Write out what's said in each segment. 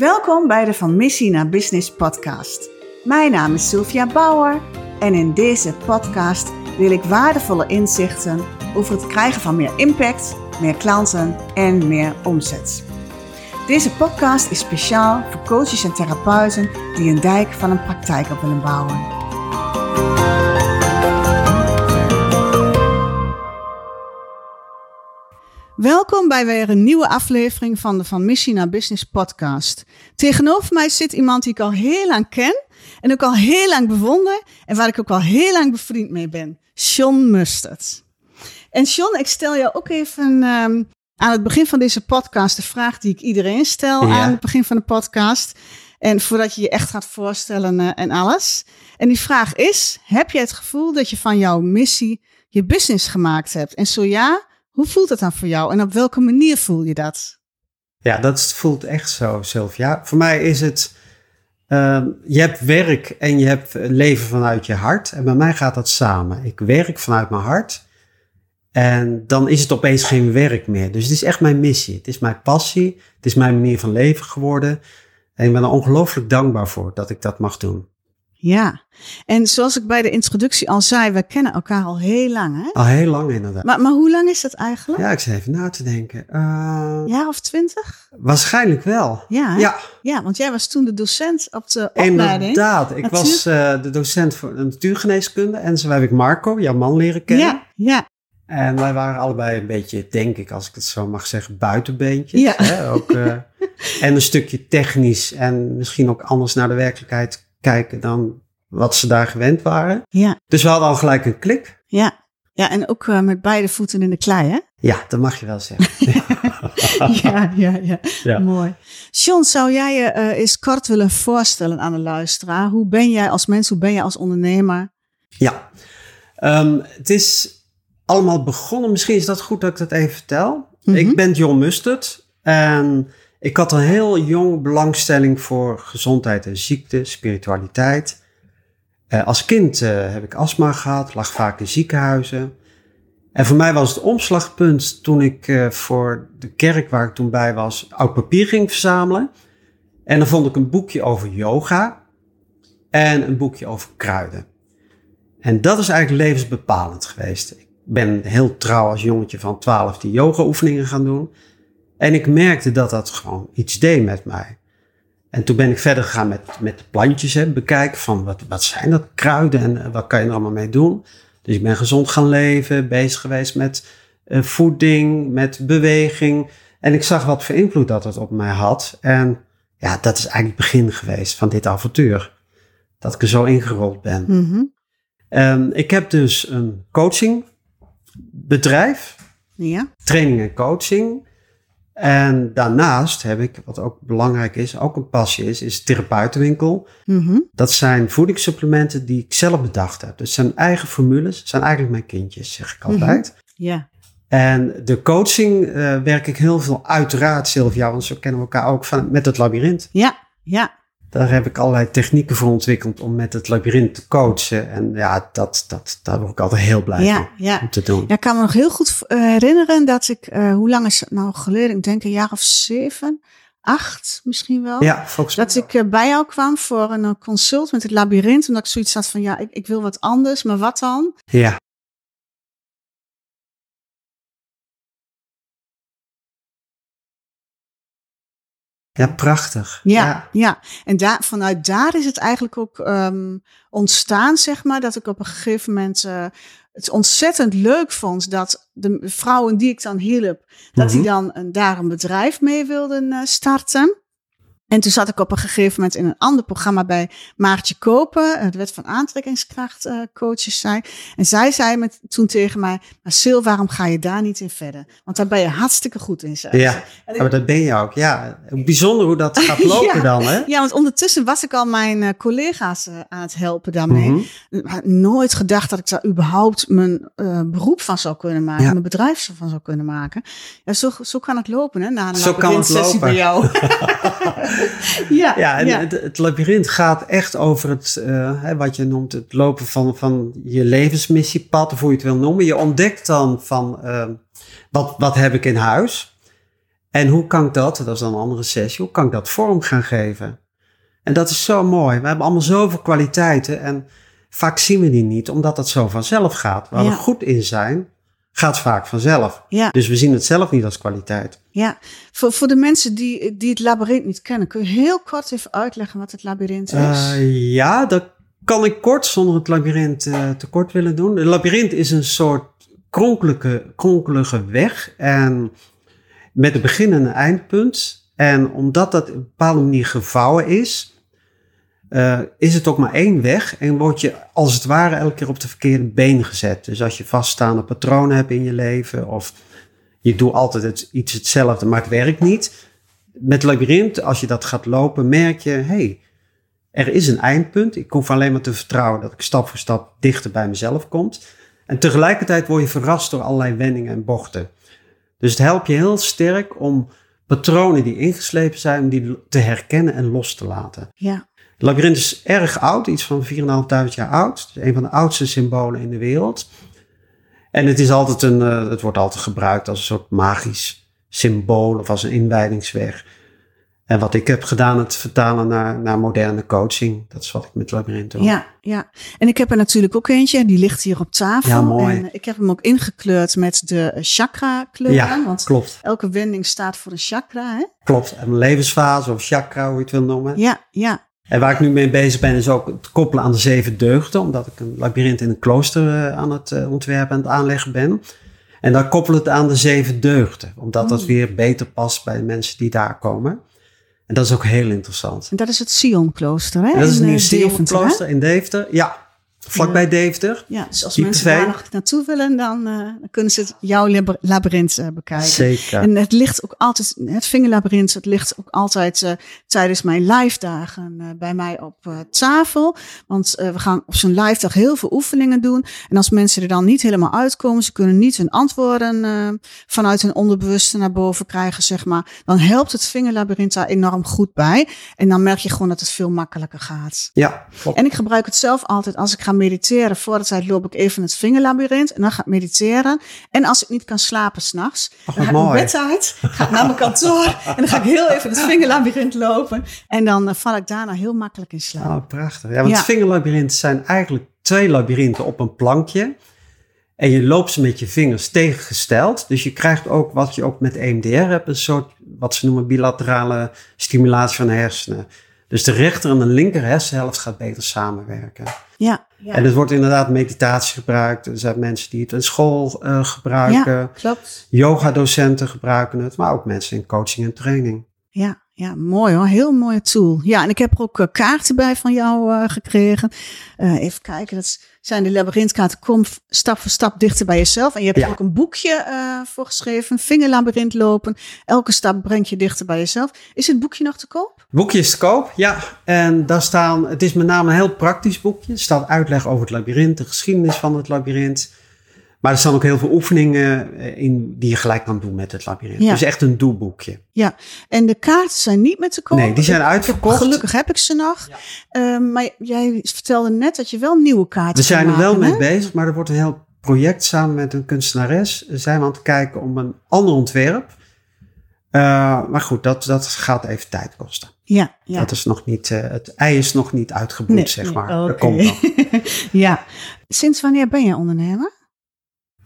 Welkom bij de Van Missie naar Business podcast. Mijn naam is Sylvia Bauer en in deze podcast deel ik waardevolle inzichten over het krijgen van meer impact, meer klanten en meer omzet. Deze podcast is speciaal voor coaches en therapeuten die een dijk van een praktijk op willen bouwen. Welkom bij weer een nieuwe aflevering van de Van Missie naar Business podcast. Tegenover mij zit iemand die ik al heel lang ken en ook al heel lang bewonder en waar ik ook al heel lang bevriend mee ben. Sean Mustard. En Sean, ik stel jou ook even um, aan het begin van deze podcast de vraag die ik iedereen stel aan het begin van de podcast. En voordat je je echt gaat voorstellen uh, en alles. En die vraag is, heb je het gevoel dat je van jouw missie je business gemaakt hebt? En zo ja, hoe voelt het dan voor jou en op welke manier voel je dat? Ja, dat voelt echt zo, Sylvia. Voor mij is het, uh, je hebt werk en je hebt leven vanuit je hart. En bij mij gaat dat samen. Ik werk vanuit mijn hart en dan is het opeens geen werk meer. Dus het is echt mijn missie. Het is mijn passie. Het is mijn manier van leven geworden. En ik ben er ongelooflijk dankbaar voor dat ik dat mag doen. Ja, en zoals ik bij de introductie al zei, we kennen elkaar al heel lang, hè? Al heel lang inderdaad. Maar, maar hoe lang is dat eigenlijk? Ja, ik zit even na te denken. Uh, ja, of twintig? Waarschijnlijk wel. Ja, ja. Ja, want jij was toen de docent op de opleiding. Inderdaad, ik was uh, de docent voor natuurgeneeskunde en zo heb ik Marco, jouw man, leren kennen. Ja, ja. En wij waren allebei een beetje, denk ik, als ik het zo mag zeggen, buitenbeentjes. Ja. Hè? Ook, uh, en een stukje technisch en misschien ook anders naar de werkelijkheid kijken dan wat ze daar gewend waren. Ja. Dus we hadden al gelijk een klik. Ja, ja en ook uh, met beide voeten in de klei, hè? Ja, dat mag je wel zeggen. ja, ja, ja, ja, Mooi. John, zou jij je uh, eens kort willen voorstellen aan de luisteraar? Hoe ben jij als mens, hoe ben jij als ondernemer? Ja, um, het is allemaal begonnen. Misschien is dat goed dat ik dat even vertel. Mm -hmm. Ik ben John Mustard en ik had een heel jong belangstelling voor gezondheid en ziekte, spiritualiteit. Uh, als kind uh, heb ik astma gehad, lag vaak in ziekenhuizen. En voor mij was het omslagpunt toen ik uh, voor de kerk waar ik toen bij was, oud papier ging verzamelen. En dan vond ik een boekje over yoga en een boekje over kruiden. En dat is eigenlijk levensbepalend geweest. Ik ben heel trouw als jongetje van 12 die yoga oefeningen gaan doen. En ik merkte dat dat gewoon iets deed met mij. En toen ben ik verder gegaan met, met de plantjes hè, bekijken van wat, wat zijn dat kruiden en wat kan je er allemaal mee doen. Dus ik ben gezond gaan leven, bezig geweest met uh, voeding, met beweging. En ik zag wat voor invloed dat het op mij had. En ja, dat is eigenlijk het begin geweest van dit avontuur. Dat ik er zo ingerold ben. Mm -hmm. um, ik heb dus een coachingbedrijf. Ja. Training en coaching. En daarnaast heb ik, wat ook belangrijk is, ook een passie is, is therapeutenwinkel. Mm -hmm. Dat zijn voedingssupplementen die ik zelf bedacht heb. Dus zijn eigen formules, zijn eigenlijk mijn kindjes, zeg ik altijd. Mm -hmm. Ja. En de coaching uh, werk ik heel veel uiteraard, Sylvia, want zo kennen we elkaar ook van, met het labyrint. Ja, ja. Daar heb ik allerlei technieken voor ontwikkeld om met het labyrint te coachen. En ja, dat, dat, daar word ik altijd heel blij ja, van ja. om te doen. Ja, ik kan me nog heel goed herinneren dat ik, uh, hoe lang is het nou geleden? Ik denk een jaar of zeven, acht misschien wel. Ja, volgens Dat ik uh, bij jou kwam voor een consult met het labyrint. Omdat ik zoiets had van, ja, ik, ik wil wat anders, maar wat dan? Ja. Ja, prachtig. Ja, ja, ja. en daar, vanuit daar is het eigenlijk ook um, ontstaan, zeg maar, dat ik op een gegeven moment uh, het ontzettend leuk vond dat de vrouwen die ik dan hielp, dat Mhm. die dan een, daar een bedrijf mee wilden uh, starten. En toen zat ik op een gegeven moment in een ander programma bij Maartje Kopen, het wet van aantrekkingskracht uh, coaches zei. En zij zei met, toen tegen mij, maar Sil, waarom ga je daar niet in verder? Want daar ben je hartstikke goed in, zei Ja. En maar dat ben je ook. Ja, bijzonder hoe dat gaat lopen Ja. dan, hè? Ja, want ondertussen was ik al mijn uh, collega's uh, aan het helpen daarmee. Had nooit gedacht dat ik daar überhaupt mijn beroep van zou kunnen maken, Ja. mijn bedrijf van zou kunnen maken. Ja, zo, zo kan het lopen, hè? Na een Zo kan het lopen. bij jou. ja, Ja, en ja. Het, het labyrint gaat echt over het, eh, hè, wat je noemt, het lopen van, van je levensmissiepad, of hoe je het wil noemen. Je ontdekt dan van, eh, wat, wat heb ik in huis? En hoe kan ik dat, dat is dan een andere sessie, hoe kan ik dat vorm gaan geven? En dat is zo mooi. We hebben allemaal zoveel kwaliteiten en vaak zien we die niet, omdat dat zo vanzelf gaat. Waar Ja. we goed in zijn, gaat vaak vanzelf. Ja, Dus we zien het zelf niet als kwaliteit. ja. Voor, voor de mensen die, die het labyrint niet kennen, kun je heel kort even uitleggen wat het labyrint is? Eh, ja, dat kan ik kort, zonder het labyrint eh, te kort willen doen. Een labyrint is een soort kronkelige, kronkelige weg en met een begin en een eindpunt. En omdat dat op een bepaalde manier gevouwen is, eh, is het ook maar één weg en word je als het ware elke keer op de verkeerde been gezet. Dus als je vaststaande patronen hebt in je leven of je doet altijd iets hetzelfde, maar het werkt niet. Met labyrint, als je dat gaat lopen, merk je, hey, er is een eindpunt. Ik hoef alleen maar te vertrouwen dat ik stap voor stap dichter bij mezelf kom. En tegelijkertijd word je verrast door allerlei wendingen en bochten. Dus het helpt je heel sterk om patronen die ingeslepen zijn, om die te herkennen en los te laten. Ja, Het labyrint is erg oud, iets van 4.500 jaar oud. Het is een van de oudste symbolen in de wereld. En het, is altijd een, eh, het wordt altijd gebruikt als een soort magisch symbool of als een inwijdingsweg. En wat ik heb gedaan, het vertalen naar, naar moderne coaching. Dat is wat ik met labyrint doe. ja, ja. En ik heb er natuurlijk ook eentje, die ligt hier op tafel. Ja, mooi. En ik heb hem ook ingekleurd met de chakra kleuren. Ja, want klopt. elke wending staat voor een chakra, hè? Klopt. En een levensfase of chakra, hoe je het wil noemen. Ja, ja, En waar ik nu mee bezig ben, is ook het koppelen aan de zeven deugden. Omdat ik een labyrint in een klooster eh, aan het eh, ontwerpen en het aanleggen ben. En dan koppel het aan de zeven deugden. Omdat dat Mm. weer beter past bij de mensen die daar komen. En dat is ook heel interessant. En dat is het Sion-klooster, hè? En dat is nieuw eh, Deventer, hè? klooster in Deventer. Ja, vlakbij Deventer. Ja, dus als mensen daar nog naartoe willen, dan, eh, dan kunnen ze jouw lab- labyrint eh, bekijken. Zeker. En het ligt ook altijd, het vingerlabyrint, het ligt ook altijd eh, tijdens mijn live dagen bij mij op tafel. Want we gaan op zo'n live dag heel veel oefeningen doen. En als mensen er dan niet helemaal uitkomen, ze kunnen niet hun antwoorden vanuit hun onderbewuste naar boven krijgen, zeg maar. Dan helpt het vingerlabyrint daar enorm goed bij. En dan merk je gewoon dat het veel makkelijker gaat. Ja, klopt. En ik gebruik het zelf altijd als ik ga mediteren. Voor de tijd loop ik even het vingerlabyrint en dan ga ik mediteren. En als ik niet kan slapen s'nachts, Oh, dan ga ik mijn bed uit, ga ik naar mijn kantoor en dan ga ik heel even het vingerlabyrint lopen. En dan eh, val ik daarna heel makkelijk in slaap. Oh, prachtig. Ja, want Ja. vingerlabyrinten zijn eigenlijk twee labyrinten op een plankje. En je loopt ze met je vingers tegengesteld. Dus je krijgt ook wat je ook met EMDR hebt, een soort wat ze noemen bilaterale stimulatie van de hersenen. Dus de rechter en de linker hersenhelft gaat beter samenwerken. Ja, ja. En het wordt inderdaad meditatie gebruikt. Er zijn mensen die het in school eh, gebruiken. ja klopt. Yoga-docenten gebruiken het, maar ook mensen in coaching en training. Ja, ja, mooi hoor. Heel mooie tool. Ja, en ik heb er ook eh, kaarten bij van jou eh, gekregen. Eh, even kijken, dat zijn de labyrintkaarten. Kom stap voor stap dichter bij jezelf. En je hebt Ja. er ook een boekje eh voor geschreven. Vingerlabyrint lopen. Elke stap brengt je dichter bij jezelf. Is het boekje nog te koop? Boekje is te koop, ja. En daar staan, het is met name een heel praktisch boekje. Er staat uitleg over het labyrint, de geschiedenis van het labyrint. Maar er staan ook heel veel oefeningen eh, in die je gelijk kan doen met het labyrint. Ja. Dus echt een doelboekje. En de kaarten zijn niet meer te koop. Nee, die zijn Ik- uitverkocht. Gelukkig heb ik ze nog. Ehm, maar jij vertelde net dat je wel nieuwe kaarten We zijn er wel mee hè? bezig, maar er wordt een heel project samen met een kunstenares. Zijn we aan het kijken om een ander ontwerp. Eh, maar goed, dat, dat gaat even tijd kosten. Ja, ja. Dat is nog niet, eh, het ei is nog niet uitgebroed, Nee, zeg nee, maar. Dat komt nog. ja. Sinds wanneer ben je ondernemer?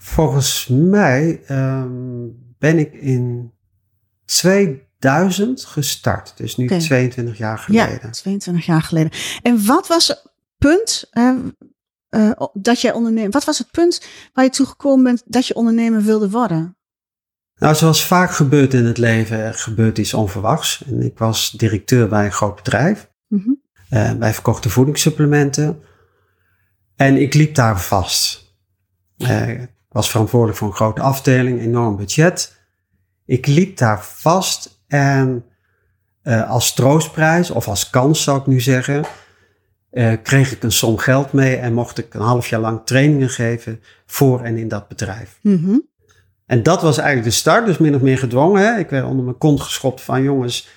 Volgens mij ehm, ben ik in 2000 gestart. Dus nu Oké. 22 jaar geleden. Ja, 22 jaar geleden. En wat was het punt eh, eh, dat jij ondernemer? Wat was het punt waar je toe gekomen bent dat je ondernemer wilde worden? Nou, zoals vaak gebeurt in het leven, er gebeurt iets onverwachts. En ik was directeur bij een groot bedrijf. Eh, wij verkochten voedingssupplementen. En ik liep daar vast. Eh, ik was verantwoordelijk voor een grote afdeling, enorm budget. Ik liep daar vast en eh, als troostprijs, of als kans zou ik nu zeggen, eh, kreeg ik een som geld mee en mocht ik een half jaar lang trainingen geven voor en in dat bedrijf. Mhm. En dat was eigenlijk de start, dus min of meer gedwongen. Hè? Ik werd onder mijn kont geschopt van jongens,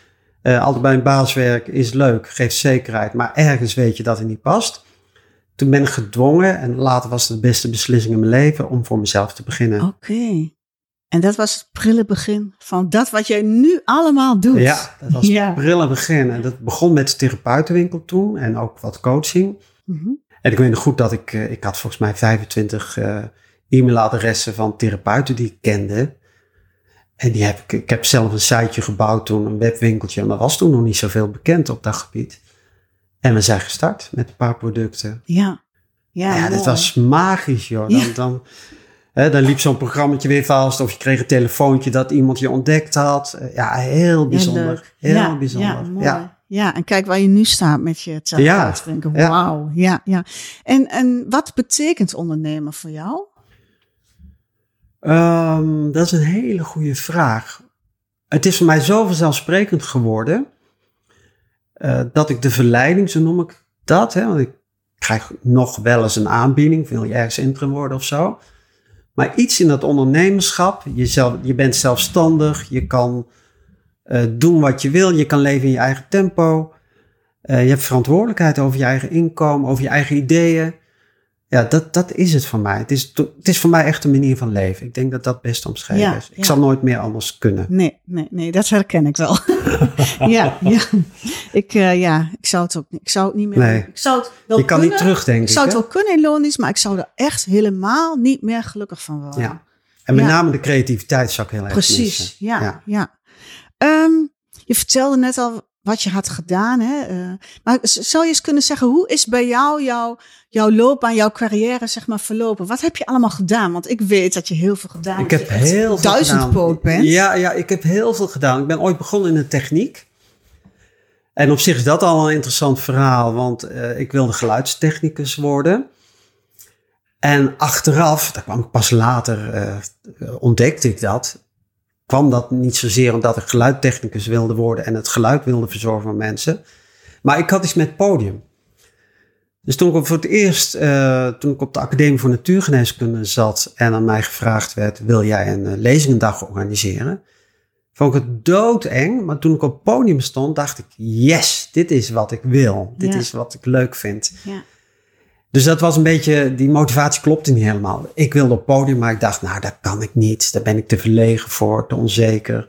eh, altijd bij een baas werken is leuk, geeft zekerheid, maar ergens weet je dat het niet past. Toen ben ik gedwongen en later was het de beste beslissing in mijn leven om voor mezelf te beginnen. Oké. En dat was het prille begin van dat wat jij nu allemaal doet. Ja, dat was het prille begin. En dat begon met de therapeutenwinkel toen en ook wat coaching. Mhm. En ik weet nog goed dat ik, eh, ik had volgens mij 25 uh, e-mailadressen van therapeuten die ik kende. En die heb ik, ik heb zelf een siteje gebouwd toen, een webwinkeltje. En er was toen nog niet zoveel bekend op dat gebied. En we zijn gestart met een paar producten. Ja. Ja, ja dat was magisch, joh. Dan, dan, hè, dan liep zo'n programmaatje weer vast. Of je kreeg een telefoontje dat iemand je ontdekt had. Ja, heel bijzonder. Heel bijzonder. Ja, ja, en kijk waar je nu staat met je therapeut. Ja. Wauw. Ja, ja. En, en wat betekent ondernemen voor jou? Um, dat is een hele goede vraag. Het is voor mij zo vanzelfsprekend geworden uh, dat ik de verleiding, zo noem ik dat, hè, want ik krijg nog wel eens een aanbieding, wil je ergens interim worden of zo. Maar iets in dat ondernemerschap, jezelf, je bent zelfstandig, je kan uh, doen wat je wil, je kan leven in je eigen tempo. Uh, je hebt verantwoordelijkheid over je eigen inkomen, over je eigen ideeën ja, dat, dat is het voor mij. Het is, het is voor mij echt een manier van leven. Ik denk dat dat best omschreven is. Ik zal nooit meer anders kunnen. Nee, nee, nee, dat herken ik wel. ja, ja. Ik, uh, ja, ik zou het ook ik zou het niet meer. Nee. Ik zou het wel je kan kunnen, niet terugdenken. Ik zou het wel kunnen in Lonisch, maar ik zou er echt helemaal niet meer gelukkig van worden. Ja. En met name de creativiteit zou ik heel erg Precies, missen. ja, ja. ja. Um, je vertelde net al wat je had gedaan. Hè? Uh, maar zou je eens kunnen zeggen, hoe is bij jou jouw, jouw loopbaan, jouw carrière zeg maar verlopen? Wat heb je allemaal gedaan? Want ik weet dat je heel veel gedaan hebt. Ik heb heel veel bent. Ja, ja, ik heb heel veel gedaan. Ik ben ooit begonnen in de techniek. En op zich is dat al een interessant verhaal, want uh, ik wilde geluidstechnicus worden. En achteraf, daar kwam ik pas later, uh, ontdekte ik dat kwam dat niet zozeer omdat ik geluidtechnicus wilde worden en het geluid wilde verzorgen van mensen. Maar ik had iets met podium. Dus toen ik voor het eerst, uh, toen ik op de Academie voor Natuurgeneeskunde zat en aan mij gevraagd werd, wil jij een uh, lezingendag organiseren? Vond ik het doodeng, maar toen ik op het podium stond, dacht ik, yes, dit is wat ik wil. Dit is wat ik leuk vind. Ja. Dus dat was een beetje, die motivatie klopte niet helemaal. Ik wilde op podium, maar ik dacht, nou, dat kan ik niet. Daar ben ik te verlegen voor, te onzeker.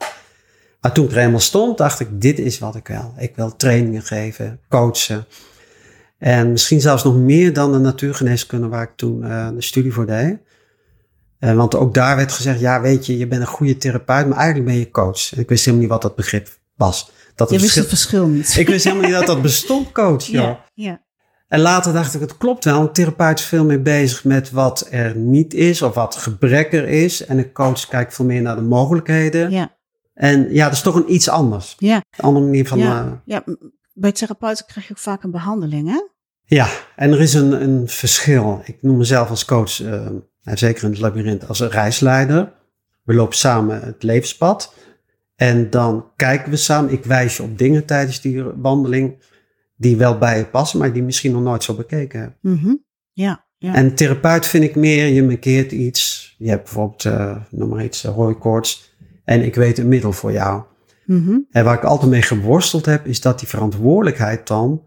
Maar toen ik er helemaal stond, dacht ik, dit is wat ik wil. Ik wil trainingen geven, coachen. En misschien zelfs nog meer dan de natuurgeneeskunde waar ik toen uh, de studie voor deed. Uh, want ook daar werd gezegd, ja, weet je, je bent een goede therapeut, maar eigenlijk ben je coach. En ik wist helemaal niet wat dat begrip was. Dat je wist het verschil niet. Ik wist helemaal niet dat dat bestond, coach. Ja, ja. En later dacht ik, het klopt wel. Een therapeut is veel meer bezig met wat er niet is of wat gebrek er is. En een coach kijkt veel meer naar de mogelijkheden. Ja. En ja, dat is toch een iets anders. Ja. Een andere manier van... Ja, uh, ja. bij therapeuten krijg je ook vaak een behandeling, hè? Ja, en er is een, een verschil. Ik noem mezelf als coach, uh, zeker in het labyrint, als een reisleider. We lopen samen het levenspad. En dan kijken we samen. Ik wijs je op dingen tijdens die wandeling die wel bij je passen, maar die misschien nog nooit zo bekeken hebben. Mm ja, ja. En therapeut vind ik meer, je markeert iets. Je hebt bijvoorbeeld, uh, noem maar iets, hooikoorts. En ik weet een middel voor jou. Mm En waar ik altijd mee geworsteld heb, is dat die verantwoordelijkheid dan,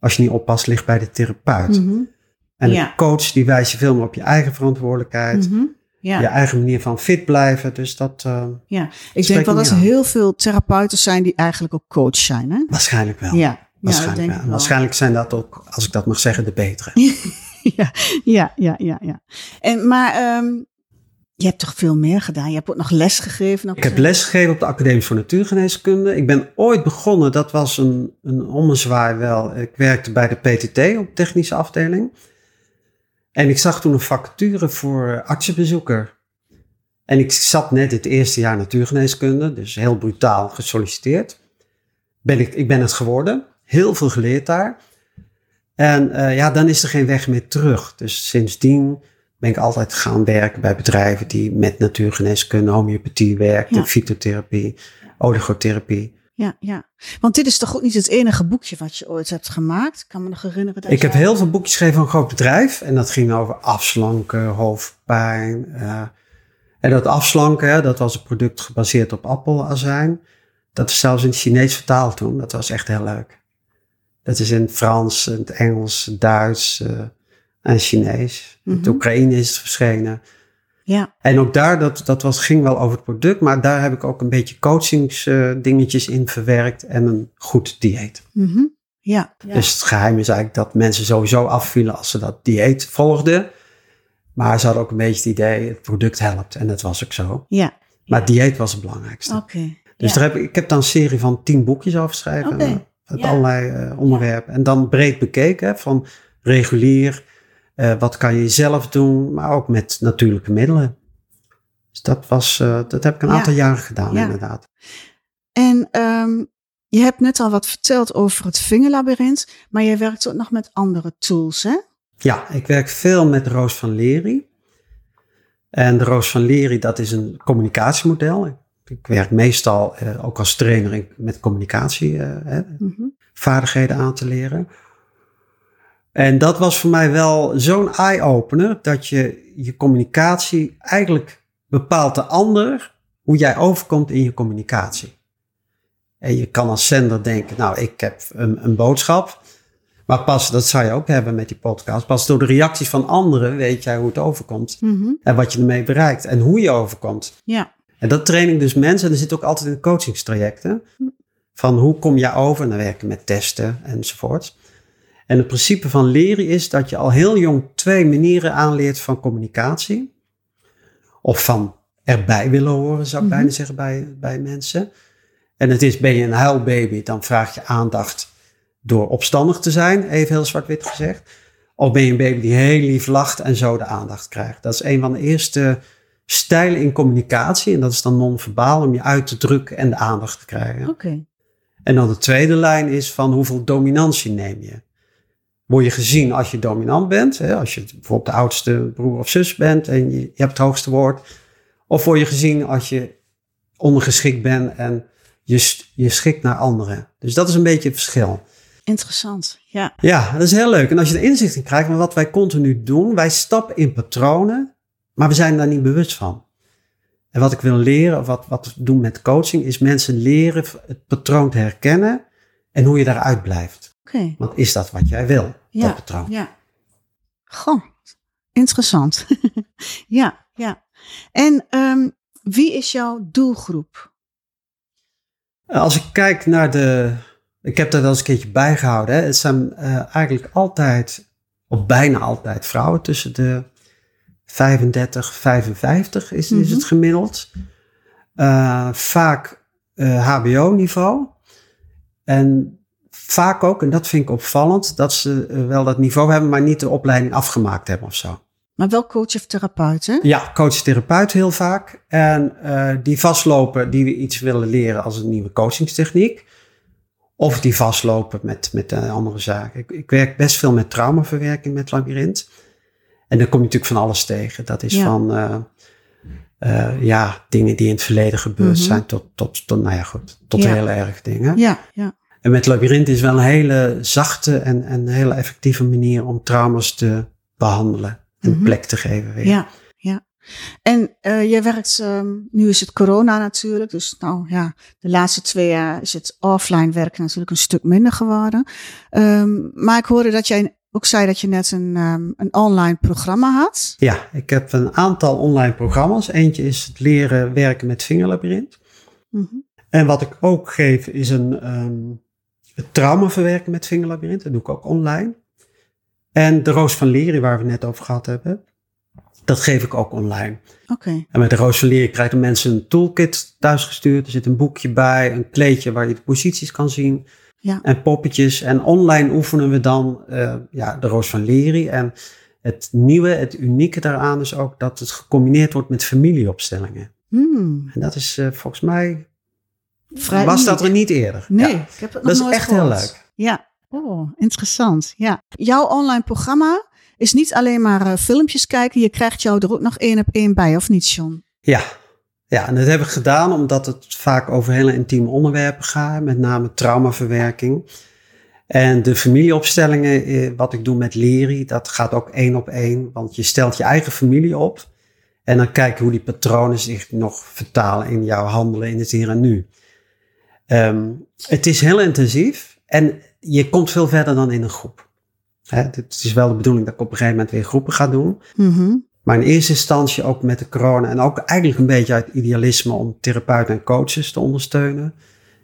als je niet oppast, ligt bij de therapeut. Mm En ja. een coach die wijst je veel meer op je eigen verantwoordelijkheid. Mm ja. Je eigen manier van fit blijven. Dus dat. Uh, ja, ik denk wel dat er heel veel therapeuten zijn die eigenlijk ook coach zijn. Hè? Waarschijnlijk wel. Ja, Waarschijnlijk, ja, Waarschijnlijk zijn dat ook, als ik dat mag zeggen, de betere. ja, ja, ja, ja, ja. En, maar um, je hebt toch veel meer gedaan? Je hebt ook nog les gegeven? Ik heb les gegeven op de Academie voor Natuurgeneeskunde. Ik ben ooit begonnen, dat was een, een ommezwaai wel. Ik werkte bij de PTT op technische afdeling. En ik zag toen een vacature voor artsenbezoeker. En ik zat net het eerste jaar natuurgeneeskunde, dus heel brutaal gesolliciteerd. Ben ik, ik ben het geworden heel veel geleerd daar. En uh, ja, dan is er geen weg meer terug. Dus sindsdien ben ik altijd gaan werken bij bedrijven die met natuurgeneeskunde, homeopathie werken, ja. fytotherapie, oligotherapie. Ja, ja. Want dit is toch ook niet het enige boekje wat je ooit hebt gemaakt? Ik kan me nog herinneren. Dat ik heb heel veel boekjes geschreven van een groot bedrijf. En dat ging over afslanken, hoofdpijn. Uh, en dat afslanken, dat was een product gebaseerd op appelazijn. Dat is zelfs in het Chinees vertaald toen. Dat was echt heel leuk. Dat is in het Frans, in het Engels, Duits uh, en Chinees. Mm -hmm. In het Oekraïne is het verschenen. Ja. En ook daar, dat, dat was, ging wel over het product, maar daar heb ik ook een beetje coachingsdingetjes in verwerkt en een goed dieet. Mhm. Ja. ja. Dus het geheim is eigenlijk dat mensen sowieso afvielen als ze dat dieet volgden. Maar ze hadden ook een beetje het idee, het product helpt. En dat was ook zo. Ja. Maar dieet was het belangrijkste. Oké. Dus ja. daar heb ik, ik heb dan een serie van tien boekjes over geschreven. Oké, eh, Uit ja. allerlei eh, onderwerpen. En dan breed bekeken, hè, van regulier. eh, wat kan je zelf doen, maar ook met natuurlijke middelen. Dus dat, was, eh, dat heb ik een Ja. aantal jaren gedaan, Ja. inderdaad. En ehm, je hebt net al wat verteld over het vingerlabyrint, maar je werkt ook nog met andere tools, hè? Ja, ik werk veel met Roos van Lery. En de Roos van Lery, dat is een communicatiemodel. Ik, werk meestal eh, ook als trainer in- met communicatievaardigheden Mhm. aan te leren. En dat was voor mij wel zo'n eye-opener dat je je communicatie eigenlijk bepaalt de ander hoe jij overkomt in je communicatie. En je kan als zender denken, nou, ik heb een, een boodschap. Maar pas, dat zou je ook hebben met die podcast, pas door de reacties van anderen weet jij hoe het overkomt. Mhm. En wat je ermee bereikt en hoe je overkomt. Ja. En dat train ik dus mensen, en dat zit ook altijd in coachingstrajecten. Van hoe kom je over, en dan werken met testen enzovoort. En het principe van leren is dat je al heel jong twee manieren aanleert van communicatie. Of van erbij willen horen, zou ik Mhm. bijna zeggen bij, bij mensen. En het is, ben je een huilbaby, dan vraag je aandacht door opstandig te zijn, even heel zwart-wit gezegd. Of ben je een baby die heel lief lacht en zo de aandacht krijgt. Dat is een van de eerste stijlen in communicatie. En dat is dan non-verbaal, om je uit te drukken en de aandacht te krijgen. Oké. En dan de tweede lijn is van hoeveel dominantie neem je? Word je gezien als je dominant bent? Hè? Als je bijvoorbeeld de oudste broer of zus bent en je, je hebt het hoogste woord. Of word je gezien als je ondergeschikt bent en je, je schikt naar anderen? Dus dat is een beetje het verschil. Interessant. Ja. Ja, dat is heel leuk. En als je er inzicht in krijgt van wat wij continu doen, wij stappen in patronen, maar we zijn daar niet bewust van. En wat ik wil leren, wat, wat we doen met coaching, is mensen leren het patroon te herkennen en hoe je daaruit blijft. Oké. Want is dat wat jij wil, Ja. dat patroon? Ja. Goh, interessant. ja, ja. En ehm, wie is jouw doelgroep? Als ik kijk naar de. Ik heb dat wel eens een keertje bijgehouden. Hè. Het zijn eh, eigenlijk altijd, of bijna altijd, vrouwen tussen de 35, 55 is, is Mhm. het gemiddeld. Eh, vaak HBO-niveau. En vaak ook, en dat vind ik opvallend, dat ze eh, wel dat niveau hebben, maar niet de opleiding afgemaakt hebben of zo. Maar wel coach of therapeut, hè? Ja, coach-therapeut heel vaak. En eh, die vastlopen, die we iets willen leren als een nieuwe coachingstechniek. Of die vastlopen met, met eh, andere zaken. Ik, ik werk best veel met traumaverwerking met labyrint. En dan kom je natuurlijk van alles tegen. Dat is Ja. van eh, eh, ja, dingen die in het verleden gebeurd Mhm. zijn tot, tot, tot, nou ja, goed, tot Ja. heel erg dingen. Ja, ja. En met labyrint is wel een hele zachte en, en hele effectieve manier om trauma's te behandelen. En Mhm. plek te geven weer. Ja, ja. En eh jij werkt, ehm, nu is het corona natuurlijk, dus nou ja, de laatste twee jaar is het offline werken natuurlijk een stuk minder geworden. Ehm, maar ik hoorde dat jij ook zei dat je net een, ehm, een online programma had. Ja, ik heb een aantal online programma's. Eentje is het leren werken met vingerlabyrint. Mhm. En wat ik ook geef is een ehm, het trauma verwerken met vingerlabyrint. Dat doe ik ook online. En de Roos van Leren, waar we net over gehad hebben, dat geef ik ook online. Oké, En met de Roos van Leren krijgen mensen een toolkit thuisgestuurd. Er zit een boekje bij, een kleedje waar je de posities kan zien. Ja. En poppetjes. En online oefenen we dan eh, ja, de Roos van Leren. En het nieuwe, het unieke daaraan is ook dat het gecombineerd wordt met familieopstellingen. Hmm, En dat is eh, volgens mij, vrij was dat er niet eerder. Nee, Ja. ik heb het nog Dat is echt heel leuk. Ja, oh, interessant. Ja. Jouw online programma is niet alleen maar eh, filmpjes kijken, je krijgt jou er ook nog één op één bij, of niet, John? Ja. Ja, en dat heb ik gedaan omdat het vaak over hele intieme onderwerpen gaat. Met name traumaverwerking. En de familieopstellingen, eh, wat ik doe met Leri, dat gaat ook één op één. Want je stelt je eigen familie op. En dan kijk je hoe die patronen zich nog vertalen in jouw handelen in het hier en nu. Ehm, het is heel intensief en je komt veel verder dan in een groep. Het is wel de bedoeling dat ik op een gegeven moment weer groepen ga doen. Mhm. Maar in eerste instantie ook met de corona en ook eigenlijk een beetje uit idealisme om therapeuten en coaches te ondersteunen,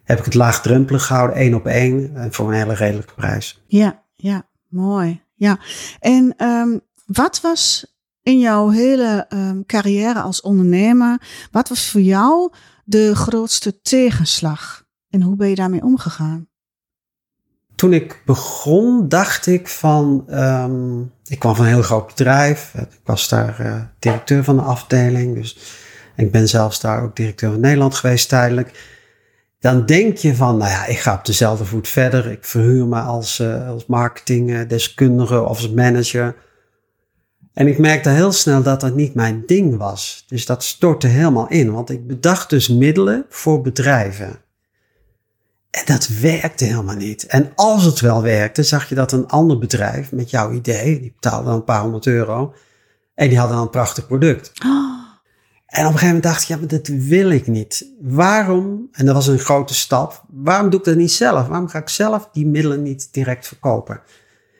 heb ik het laagdrempelig gehouden, één op één en voor een hele redelijke prijs. Ja, ja, mooi. Ja, en ehm, wat was in jouw hele um, carrière als ondernemer, wat was voor jou de grootste tegenslag en hoe ben je daarmee omgegaan? Toen ik begon, dacht ik van, um, ik kwam van een heel groot bedrijf. Ik was daar uh, directeur van de afdeling, dus ik ben zelfs daar ook directeur van Nederland geweest tijdelijk. Dan denk je van, nou ja, ik ga op dezelfde voet verder. Ik verhuur me als, uh, als marketingdeskundige of als manager. En ik merkte heel snel dat dat niet mijn ding was. Dus dat stortte helemaal in, want ik bedacht dus middelen voor bedrijven. En dat werkte helemaal niet. En als het wel werkte, zag je dat een ander bedrijf met jouw idee, die betaalde dan een paar honderd euro, en die hadden dan een prachtig product. En op een gegeven moment dacht ik, ja, maar dat wil ik niet. Waarom, en dat was een grote stap, waarom doe ik dat niet zelf? Waarom ga ik zelf die middelen niet direct verkopen?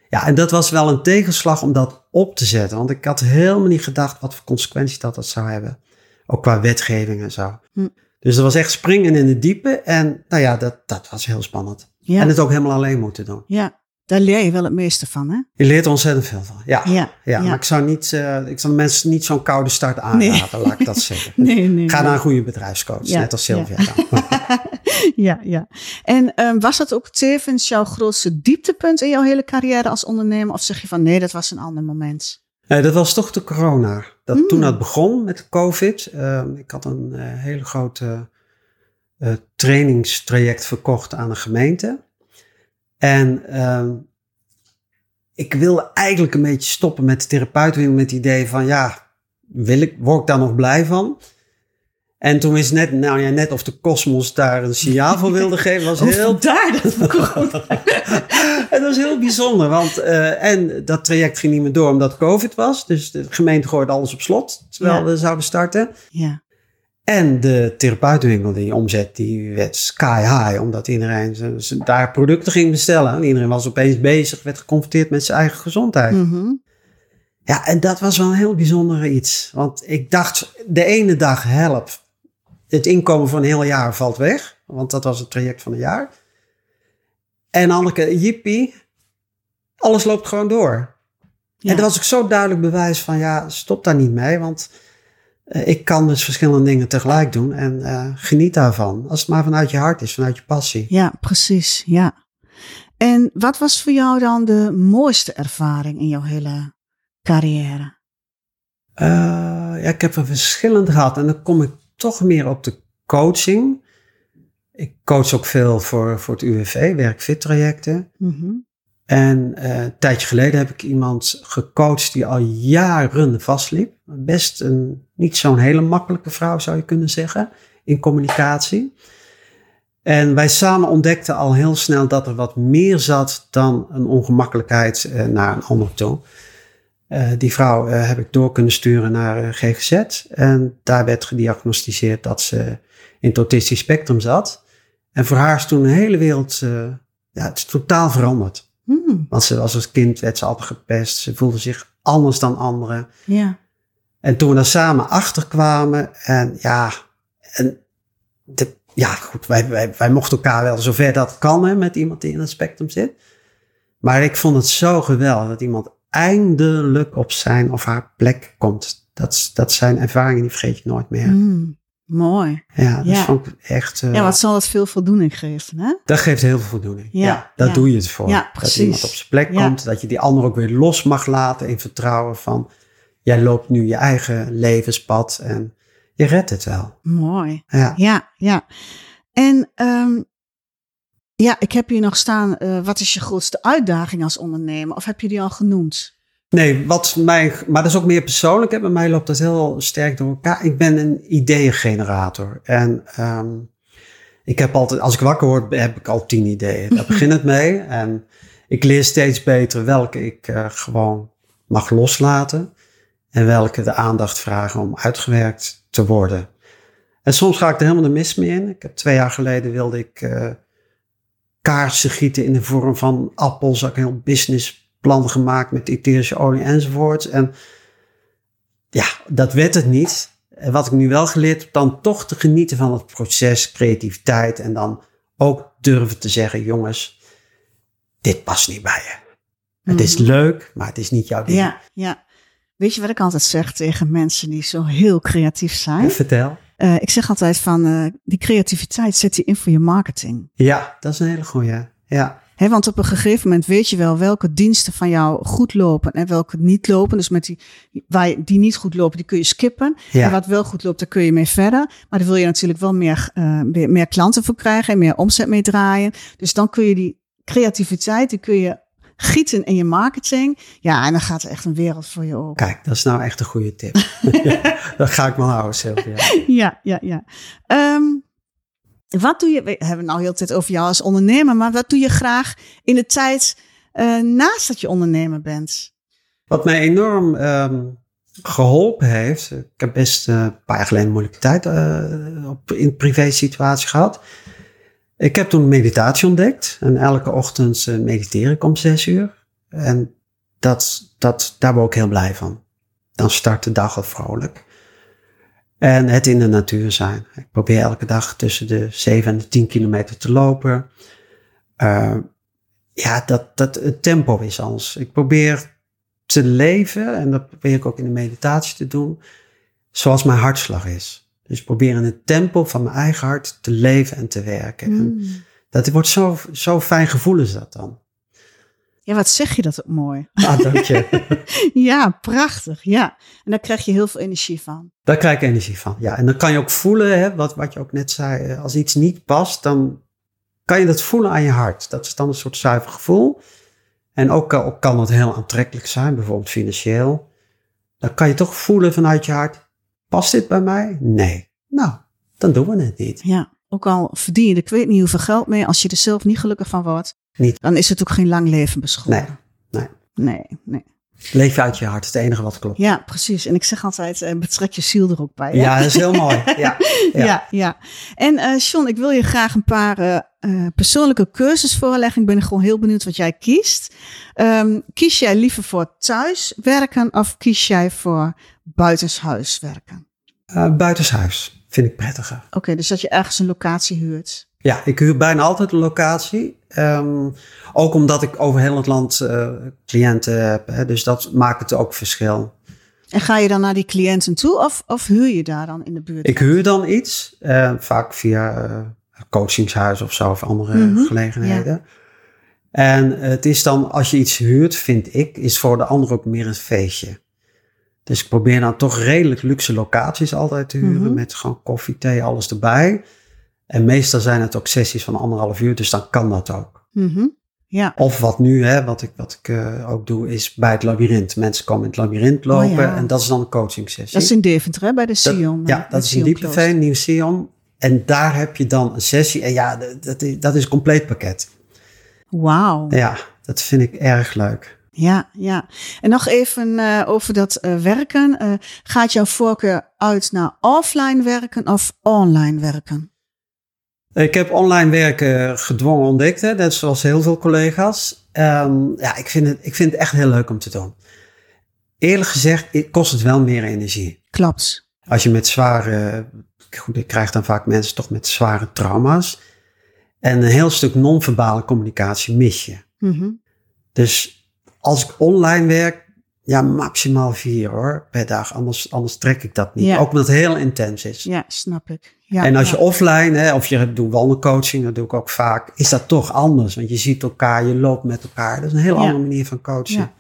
Ja, en dat was wel een tegenslag om dat op te zetten. Want ik had helemaal niet gedacht wat voor consequenties dat dat zou hebben. Ook qua wetgeving en zo. Hm. Dus dat was echt springen in de diepe. En nou ja, dat, dat was heel spannend. Ja. En het ook helemaal alleen moeten doen. Ja, daar leer je wel het meeste van, hè? Je leert er ontzettend veel van. Ja, ja, Ja, ja. maar ik zou, niet, eh, ik zou mensen niet zo'n koude start aanraden, laat ik dat zeggen. Nee, nee. Ga nee. naar een goede bedrijfscoach, Ja, net als Sylvia. ja, ja. En ehm, was dat ook tevens jouw grootste dieptepunt in jouw hele carrière als ondernemer? Of zeg je van nee, dat was een ander moment? Nee, dat was toch de corona. Dat, Mm. Toen dat begon met de COVID. eh, ik had een eh, hele grote eh, trainingstraject verkocht aan een gemeente. En ehm, ik wilde eigenlijk een beetje stoppen met de therapeutwinkel met het idee van ja, wil ik, word ik daar nog blij van? En toen is net, nou ja, net of de kosmos daar een signaal voor wilde geven, was heel daar dat corona. het was heel bijzonder, want eh, en dat traject ging niet meer door omdat COVID was. Dus de gemeente gooide alles op slot, terwijl Ja. we zouden starten. Ja, En de therapeutenwinkel, die omzet, die werd sky high, omdat iedereen daar producten ging bestellen. En iedereen was opeens bezig, werd geconfronteerd met zijn eigen gezondheid. Mhm. Ja, en dat was wel een heel bijzonder iets. Want ik dacht, de ene dag help, het inkomen van een heel jaar valt weg. Want dat was het traject van een jaar. En keer, jippie, alles loopt gewoon door. Ja. En dat was ook zo duidelijk bewijs van, ja, stop daar niet mee. Want eh, ik kan dus verschillende dingen tegelijk doen. En eh, geniet daarvan. Als het maar vanuit je hart is, vanuit je passie. ja, precies. Ja. En wat was voor jou dan de mooiste ervaring in jouw hele carrière? Eh, ja, ik heb er verschillende gehad. En dan kom ik toch meer op de coaching. Ik coach ook veel voor, voor het UWV, werkfit trajecten. Mhm. En eh, een tijdje geleden heb ik iemand gecoacht die al jaren vastliep. Best een, niet zo'n hele makkelijke vrouw zou je kunnen zeggen, in communicatie. En wij samen ontdekten al heel snel dat er wat meer zat dan een ongemakkelijkheid eh, naar een ander toe. Eh, die vrouw heb ik door kunnen sturen naar GGZ. En daar werd gediagnosticeerd dat ze in het autistisch spectrum zat. En voor haar is toen een hele wereld, eh, ja, het is totaal veranderd. Hmm, Want ze was als kind, werd ze altijd gepest. Ze voelde zich anders dan anderen. Ja, En toen we daar samen achter kwamen, en ja, en de, ja goed, wij, wij, wij mochten elkaar wel zover dat kan hè, met iemand die in het spectrum zit. Maar ik vond het zo geweldig dat iemand eindelijk op zijn of haar plek komt. Dat, dat zijn ervaringen, die vergeet je nooit meer. Hmm, mooi. Ja, dat Ja. vond ik echt... eh, Ja, wat zal dat veel voldoening geven, hè? Dat geeft heel veel voldoening. Ja, Ja, daar ja. doe je het voor. Ja, Dat precies. iemand op zijn plek komt. Dat je die ander ook weer los mag laten in vertrouwen van... Jij loopt nu je eigen levenspad en je redt het wel. Mooi. Ja. Ja, ja. En ehm, ja, ik heb hier nog staan, eh, wat is je grootste uitdaging als ondernemer? Of heb je die al genoemd? Nee, wat mij... Maar dat is ook meer persoonlijk. Hè. Bij mij loopt dat heel sterk door elkaar. Ik ben een ideeëngenerator. En ehm, ik heb altijd... Als ik wakker word, heb ik al tien ideeën. Daar begint het mee. En ik leer steeds beter welke ik eh, gewoon mag loslaten. En welke de aandacht vragen om uitgewerkt te worden. En soms ga ik er helemaal de mis mee in. Ik heb twee jaar geleden wilde ik eh, kaarsen gieten in de vorm van appels. Had ik een heel businessplan gemaakt met etherische olie enzovoorts. En ja, dat werd het niet. En wat ik nu wel geleerd heb, dan toch te genieten van het proces, creativiteit. En dan ook durven te zeggen, jongens, dit past niet bij je. Het is Mhm. leuk, maar het is niet jouw ding. Ja, ja. Weet je wat ik altijd zeg tegen mensen die zo heel creatief zijn? Vertel. Eh, ik zeg altijd van, eh, die creativiteit zet je in voor je marketing. Ja, dat is een hele goeie. Ja, He, want op een gegeven moment weet je wel welke diensten van jou goed lopen en welke niet lopen. Dus met die, waar je, die niet goed lopen, die kun je skippen. ja. En wat wel goed loopt, daar kun je mee verder. Maar daar wil je natuurlijk wel meer, eh, meer, meer klanten voor krijgen en meer omzet mee draaien. Dus dan kun je die creativiteit, die kun je gieten in je marketing. Ja, en dan gaat er echt een wereld voor je open. Kijk, dat is nou echt een goede tip. Dat ga ik wel houden, Sylvia. Ja, ja, ja. Ehm, wat doe je, we hebben het nou heel de tijd over jou als ondernemer, maar wat doe je graag in de tijd eh, naast dat je ondernemer bent? Wat mij enorm ehm, geholpen heeft. Ik heb best eh, een paar jaar geleden moeilijke tijd eh, op, in privé situatie gehad. Ik heb toen meditatie ontdekt. En elke ochtend mediteer ik om zes uur. En dat, dat, daar ben ik heel blij van. Dan start de dag al vrolijk. En het in de natuur zijn. Ik probeer elke dag tussen de 7 en de 10 kilometer te lopen. Eh, ja, dat, dat, het tempo is anders. Ik probeer te leven, en dat probeer ik ook in de meditatie te doen, zoals mijn hartslag is. Dus ik probeer in het tempo van mijn eigen hart te leven en te werken. En Mm. dat wordt zo, zo fijn gevoel is dat dan. Ja, wat zeg je dat ook mooi. Ah, dank je. Ja, prachtig. Ja. En daar krijg je heel veel energie van. Daar krijg ik energie van. Ja, en dan kan je ook voelen, hè, wat, wat je ook net zei, eh, als iets niet past, dan kan je dat voelen aan je hart. Dat is dan een soort zuiver gevoel. En ook, eh, ook kan het heel aantrekkelijk zijn, bijvoorbeeld financieel. Dan kan je toch voelen vanuit je hart, past dit bij mij? Nee. Nou, dan doen we het niet. Ja. Ook al verdien je, ik weet niet hoeveel geld mee, als je er zelf niet gelukkig van wordt, Niet. dan is het ook geen lang leven beschoren. Nee, Nee, nee. Leef je uit je hart, het enige wat klopt. Ja, precies. En ik zeg altijd, eh, betrek je ziel er ook bij. hè? Ja, dat is heel mooi. Ja, ja. Ja, ja. En John, ik wil je graag een paar eh, persoonlijke cursus voorleggen. Ik ben gewoon heel benieuwd wat jij kiest. Ehm, kies jij liever voor thuiswerken of kies jij voor buitenshuis werken? Buitenshuis vind ik prettiger. Oké, dus dat je ergens een locatie huurt. Ja, ik huur bijna altijd een locatie. Ehm, ook omdat ik over heel het land eh, cliënten heb. Hè, dus dat maakt het ook verschil. En ga je dan naar die cliënten toe of, of huur je daar dan in de buurt? Ik huur dan iets, eh, vaak via eh coachingshuis of zo of andere Mhm, gelegenheden. En het is dan, als je iets huurt, vind ik, is voor de ander ook meer een feestje. Dus ik probeer dan toch redelijk luxe locaties altijd te huren. Mhm. Met gewoon koffie, thee, alles erbij. En meestal zijn het ook sessies van anderhalf uur, dus dan kan dat ook. Mhm. Ja, Of wat nu, hè, wat ik, wat ik eh, ook doe, is bij het labyrint. Mensen komen in het labyrint lopen Oh ja. en dat is dan een coaching sessie. dat is in Deventer, hè, bij de Dat- Sion. ja, eh, dat is in. Diepeveen, Nieuw Sion. En daar heb je dan een sessie. En ja, dat- is, dat is een compleet pakket. Wauw. Ja, dat vind ik erg leuk. Ja, ja. En nog even eh, over dat werken. Gaat jouw voorkeur uit naar offline werken of online werken? Ik heb online werken gedwongen ontdekt, hè, net zoals heel veel collega's. Ehm, ja, ik vind, het, ik vind het echt heel leuk om te doen. Eerlijk gezegd kost het wel meer energie. Klopt. Als je met zware, goed, ik krijg dan vaak mensen toch met zware trauma's. En een heel stuk non-verbale communicatie mis je. Mhm. Dus als ik online werk, ja, maximaal vier hoor, per dag. Anders, anders trek ik dat niet. Ja. Ook omdat het heel intens is. Ja, snap ik. Ja, en als je offline, hè, of je doet wandelcoaching, dat doe ik ook vaak, is dat toch anders. Want je ziet elkaar, je loopt met elkaar. Dat is een heel andere manier van coachen.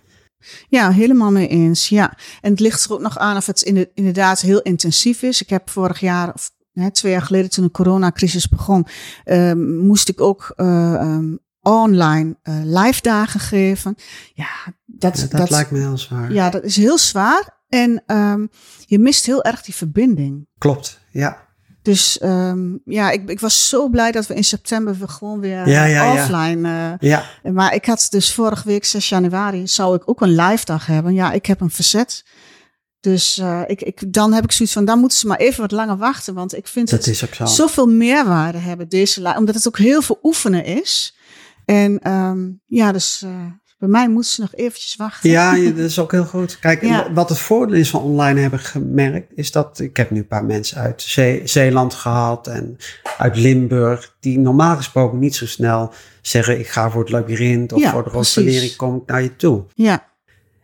Ja. Helemaal mee eens. Ja. En het ligt er ook nog aan of het in de- inderdaad heel intensief is. Ik heb vorig jaar, of hè, twee jaar geleden, toen de coronacrisis begon, ehm, moest ik ook eh, ehm, online eh, live dagen geven. Ja, dat, Ja, dat, lijkt me heel zwaar. ja, dat is heel zwaar. En ehm, je mist heel erg die verbinding. Klopt, ja. Dus ehm, ja, ik, ik was zo blij dat we in september gewoon weer Ja, ja, ja. offline. eh, Ja, maar ik had dus vorige week, 6 januari, zou ik ook een live dag hebben. Ja, ik heb een verzet. Dus eh, ik, ik, dan heb ik zoiets van, dan moeten ze maar even wat langer wachten. Want ik vind dat het zo. zoveel meerwaarde hebben, deze live. Omdat het ook heel veel oefenen is. En ehm, ja, dus eh, Bij mij moeten ze nog eventjes wachten. Ja, dat is ook heel goed. Kijk, Ja. wat het voordeel is van online hebben gemerkt, is dat ik heb nu een paar mensen uit Zee- Zeeland gehad en uit Limburg, die normaal gesproken niet zo snel zeggen, ik ga voor het labyrint of Ja, voor de rostallering kom ik naar je toe. Ja,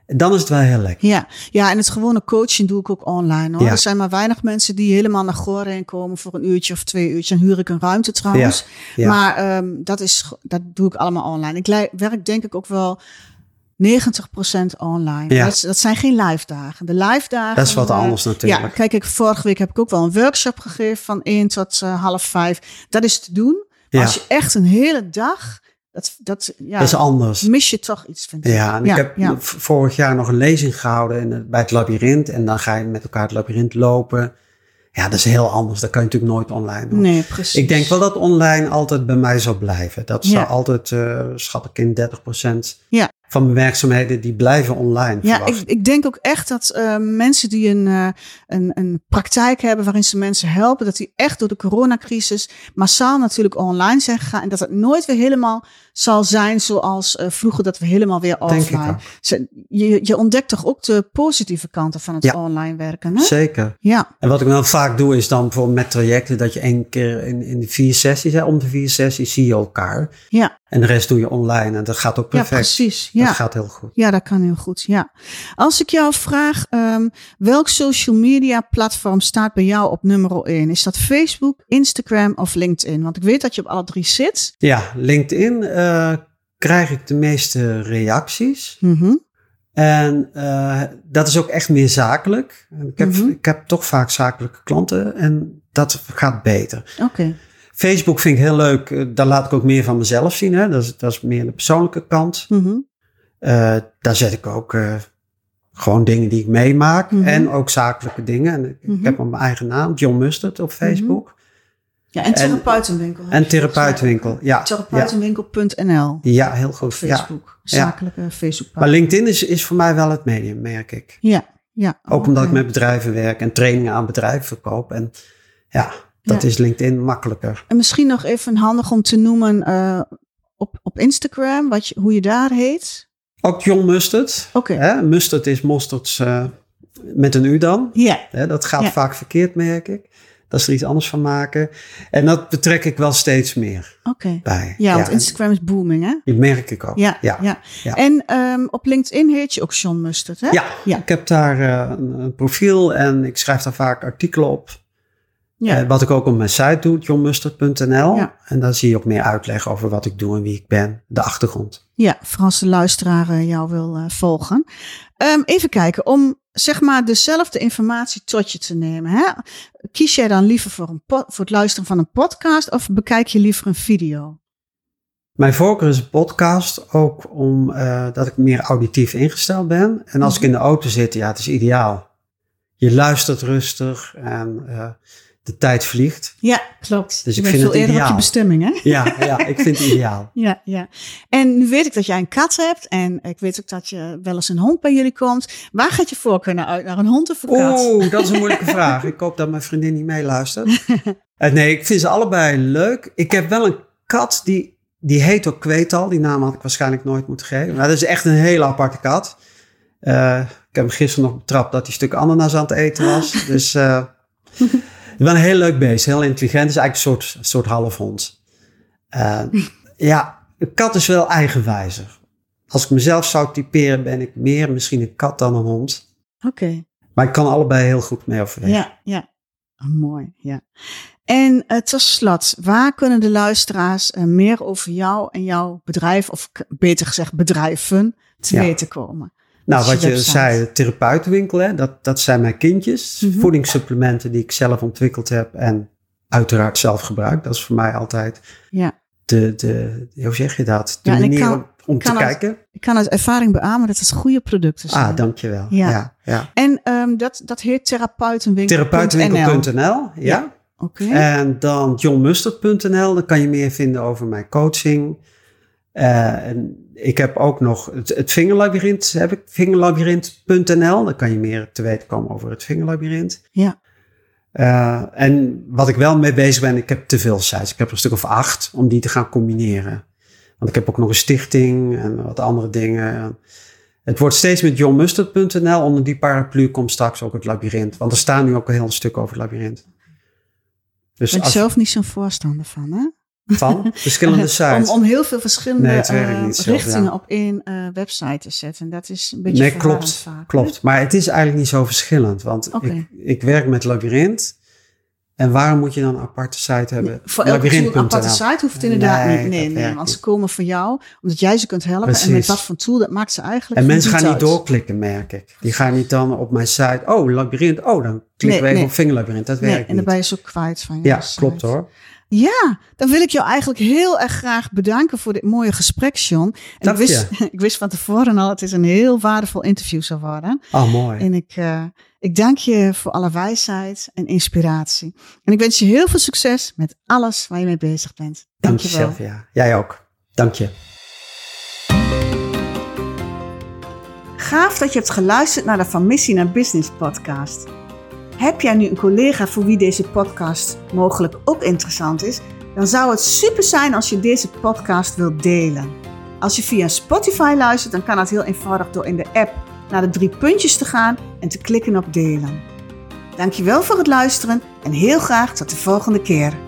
dan is het wel heel lekker. ja. ja, en het gewone coaching doe ik ook online hoor. Ja. Er zijn maar weinig mensen die helemaal naar Goor heen komen voor een uurtje of twee uurtjes. Dan huur ik een ruimte trouwens. Ja. Maar ehm, dat, is, dat doe ik allemaal online. Ik werk denk ik ook wel 90% online. Ja. Dat, dat zijn geen live dagen. De live dagen. Dat is wat eh, anders natuurlijk. Ja, kijk, ik, vorige week heb ik ook wel een workshop gegeven van 1 tot eh, half 5. Dat is te doen. Ja. als je echt een hele dag, dat, dat, ja, Dat is anders. mis je toch iets, vind ik. Ja, en ja, ik heb ja. vorig jaar nog een lezing gehouden in bij het labyrint. En dan ga je met elkaar het labyrint lopen. Ja, dat is heel anders. Dat kan je natuurlijk nooit online doen. Nee, precies. Ik denk wel dat online altijd bij mij zal blijven. Dat zal altijd, eh, schat ik in 30% Ja. Van mijn werkzaamheden, die blijven online. Ja, verwacht. ik, ik denk ook echt dat eh, mensen die een, eh, een, een praktijk hebben waarin ze mensen helpen, dat die echt door de coronacrisis massaal natuurlijk online zijn gegaan. En dat het nooit weer helemaal zal zijn zoals eh, vroeger, dat we helemaal weer Denk ik offline. Ze- Je, je ontdekt toch ook de positieve kanten van het Ja. online werken, hè? Zeker. Ja, En wat ik dan vaak doe, is dan bijvoorbeeld met trajecten, dat je één keer in, in de vier sessies, hè, om de vier sessies zie je elkaar. ja, En de rest doe je online. En dat gaat ook ja, perfect. Precies. Dat Ja. gaat heel goed. Ja, dat kan heel goed. Ja. Als ik jou vraag, ehm, welk social media platform staat bij jou op nummer 1? Is dat Facebook, Instagram of LinkedIn? Want ik weet dat je op alle drie zit. Ja, LinkedIn eh, krijg ik de meeste reacties. Mhm. En eh, dat is ook echt meer zakelijk. Ik heb, Mhm. ik heb toch vaak zakelijke klanten en dat gaat beter. Oké. Facebook vind ik heel leuk. eh, Daar laat ik ook meer van mezelf zien. Hè? Dat, is, dat is meer de persoonlijke kant. Mhm. Eh, daar zet ik ook eh, gewoon dingen die ik meemaak. Mhm. En ook zakelijke dingen. En ik, Mhm. heb op mijn eigen naam, John Mustard op Facebook. Ja, en therapeutenwinkel. En therapeutenwinkel. Ja, Therapeutenwinkel.nl. ja, heel goed. Facebook. Ja. Zakelijke Facebook. Maar LinkedIn is, is voor mij wel het medium, merk ik. Ja, ja. Ook omdat ik met bedrijven werk en trainingen aan bedrijven verkoop. En ja, dat Ja. is LinkedIn makkelijker. En misschien nog even handig om te noemen eh, op, op Instagram, wat je, hoe je daar heet. Ook John Mustard. Oké. Hè? Mustard is mosterd eh, met een U dan. Ja. Hè? Dat gaat Ja. vaak verkeerd, merk ik. Dat ze er iets anders van maken. En dat betrek ik wel steeds meer Oké. bij. Ja, want Instagram is booming, hè? Die merk ik ook. Ja, ja. ja. ja. En ehm, op LinkedIn heet je ook John Mustard, hè? Ja, Ja. ik heb daar eh, een, een profiel en ik schrijf daar vaak artikelen op. Ja. Eh, wat ik ook op mijn site doe, johnmustard.nl. Ja. En daar zie je ook meer uitleg over wat ik doe en wie ik ben, de achtergrond. Ja, voor als de luisteraar eh, jou wil eh, volgen. Ehm, even kijken, om zeg maar dezelfde informatie tot je te nemen. Hè? Kies jij dan liever voor, een voor het luisteren van een podcast of bekijk je liever een video? Mijn voorkeur is een podcast, ook omdat dat ik meer auditief ingesteld ben. En als ik Mhm. in de auto zit, ja, het is ideaal. Je luistert rustig en eh, de tijd vliegt. Ja, klopt. Dus je ik vind veel het eerder op je ideaal. bestemming, hè? Ja, ja ik vind het ideaal. Ja, ja. En nu weet ik dat jij een kat hebt en ik weet ook dat je wel eens een hond bij jullie komt. Waar gaat je voorkeur naar uit? Naar een hond of een kat? Oeh, dat is een moeilijke vraag. Ik hoop dat mijn vriendin niet meeluistert. Eh, nee, ik vind ze allebei leuk. Ik heb wel een kat die, die heet ook Kweetal. Die naam had ik waarschijnlijk nooit moeten geven. Maar dat is echt een hele aparte kat. Eh, ik heb hem gisteren nog betrapt dat hij een stuk ananas aan het eten was. Dus eh wel een heel leuk beest. Heel intelligent. is eigenlijk een soort, soort halfhond. Eh, ja, een kat is wel eigenwijzer. Als ik mezelf zou typeren, ben ik meer misschien een kat dan een hond. Oké. Maar ik kan allebei heel goed mee overweg. Ja, ja. Oh, mooi, ja. En uh, tot slot, waar kunnen de luisteraars uh, meer over jou en jouw bedrijf, of beter gezegd bedrijven, te Ja. weten komen? Nou, wat je website. zei, therapeutenwinkel, hè, dat, dat zijn mijn kindjes. Mhm. Voedingssupplementen die ik zelf ontwikkeld heb en uiteraard zelf gebruik. Dat is voor mij altijd Ja. de, de hoe zeg je dat? De Ja, manier kan- om, om te kijken. Ik kan uit ervaring beamen dat het goede producten zijn. Ah, dankjewel. Ja. Ja. Ja, En um, dat, dat heet therapeutenwinkel.nl. Therapeutenwinkel.nl, ja. Oké. En dan johnmustard.nl, dan kan je meer vinden over mijn coaching. Eh, en ik heb ook nog het, het vingerlabyrint, heb ik vingerlabyrint.nl. Dan kan je meer te weten komen over het vingerlabyrint. Ja. Eh, en wat ik wel mee bezig ben, ik heb te veel sites. Ik heb er een stuk of acht om die te gaan combineren. Want ik heb ook nog een stichting en wat andere dingen. Het wordt steeds met johnmustard.nl. Onder die paraplu komt straks ook het labyrint. Want er staan nu ook een heel stuk over het labyrint. Dus ben je zelf niet zo'n voorstander van, hè? Van verschillende sites. om, om heel veel verschillende nee, uh, richtingen op één uh, website te zetten. Dat is een beetje Nee, klopt. Vaak, klopt. Maar het is eigenlijk niet zo verschillend. Want okay. ik, ik werk met labyrint. En waarom moet je dan een aparte site hebben? Nee, voor elke een aparte site hoeft het inderdaad nee, niet. Nee, nee, want ze komen voor jou, omdat jij ze kunt helpen. Precies. En met wat voor tool, dat maakt ze eigenlijk En mensen gaan niet doorklikken, merk ik. Die gaan niet dan op mijn site, oh, labyrint, oh, dan klikken we even op vingerlabyrint. Dat werkt niet. en dan ben je zo kwijt van je Ja, klopt hoor. Ja, dan wil ik jou eigenlijk heel erg graag bedanken voor dit mooie gesprek, John. En ik wist, ik wist van tevoren al, het is een heel waardevol interview zou worden. Oh, mooi. En ik, uh, ik dank je voor alle wijsheid en inspiratie. En ik wens je heel veel succes met alles waar je mee bezig bent. Dank, je wel. Ja. Jij ook. Dank je. Gaaf dat je hebt geluisterd naar de Van Missie naar Business podcast. Heb jij nu een collega voor wie deze podcast mogelijk ook interessant is? Dan zou het super zijn als je deze podcast wilt delen. Als je via Spotify luistert, dan kan dat heel eenvoudig door in de app naar de drie puntjes te gaan en te klikken op delen. Dankjewel voor het luisteren en heel graag tot de volgende keer.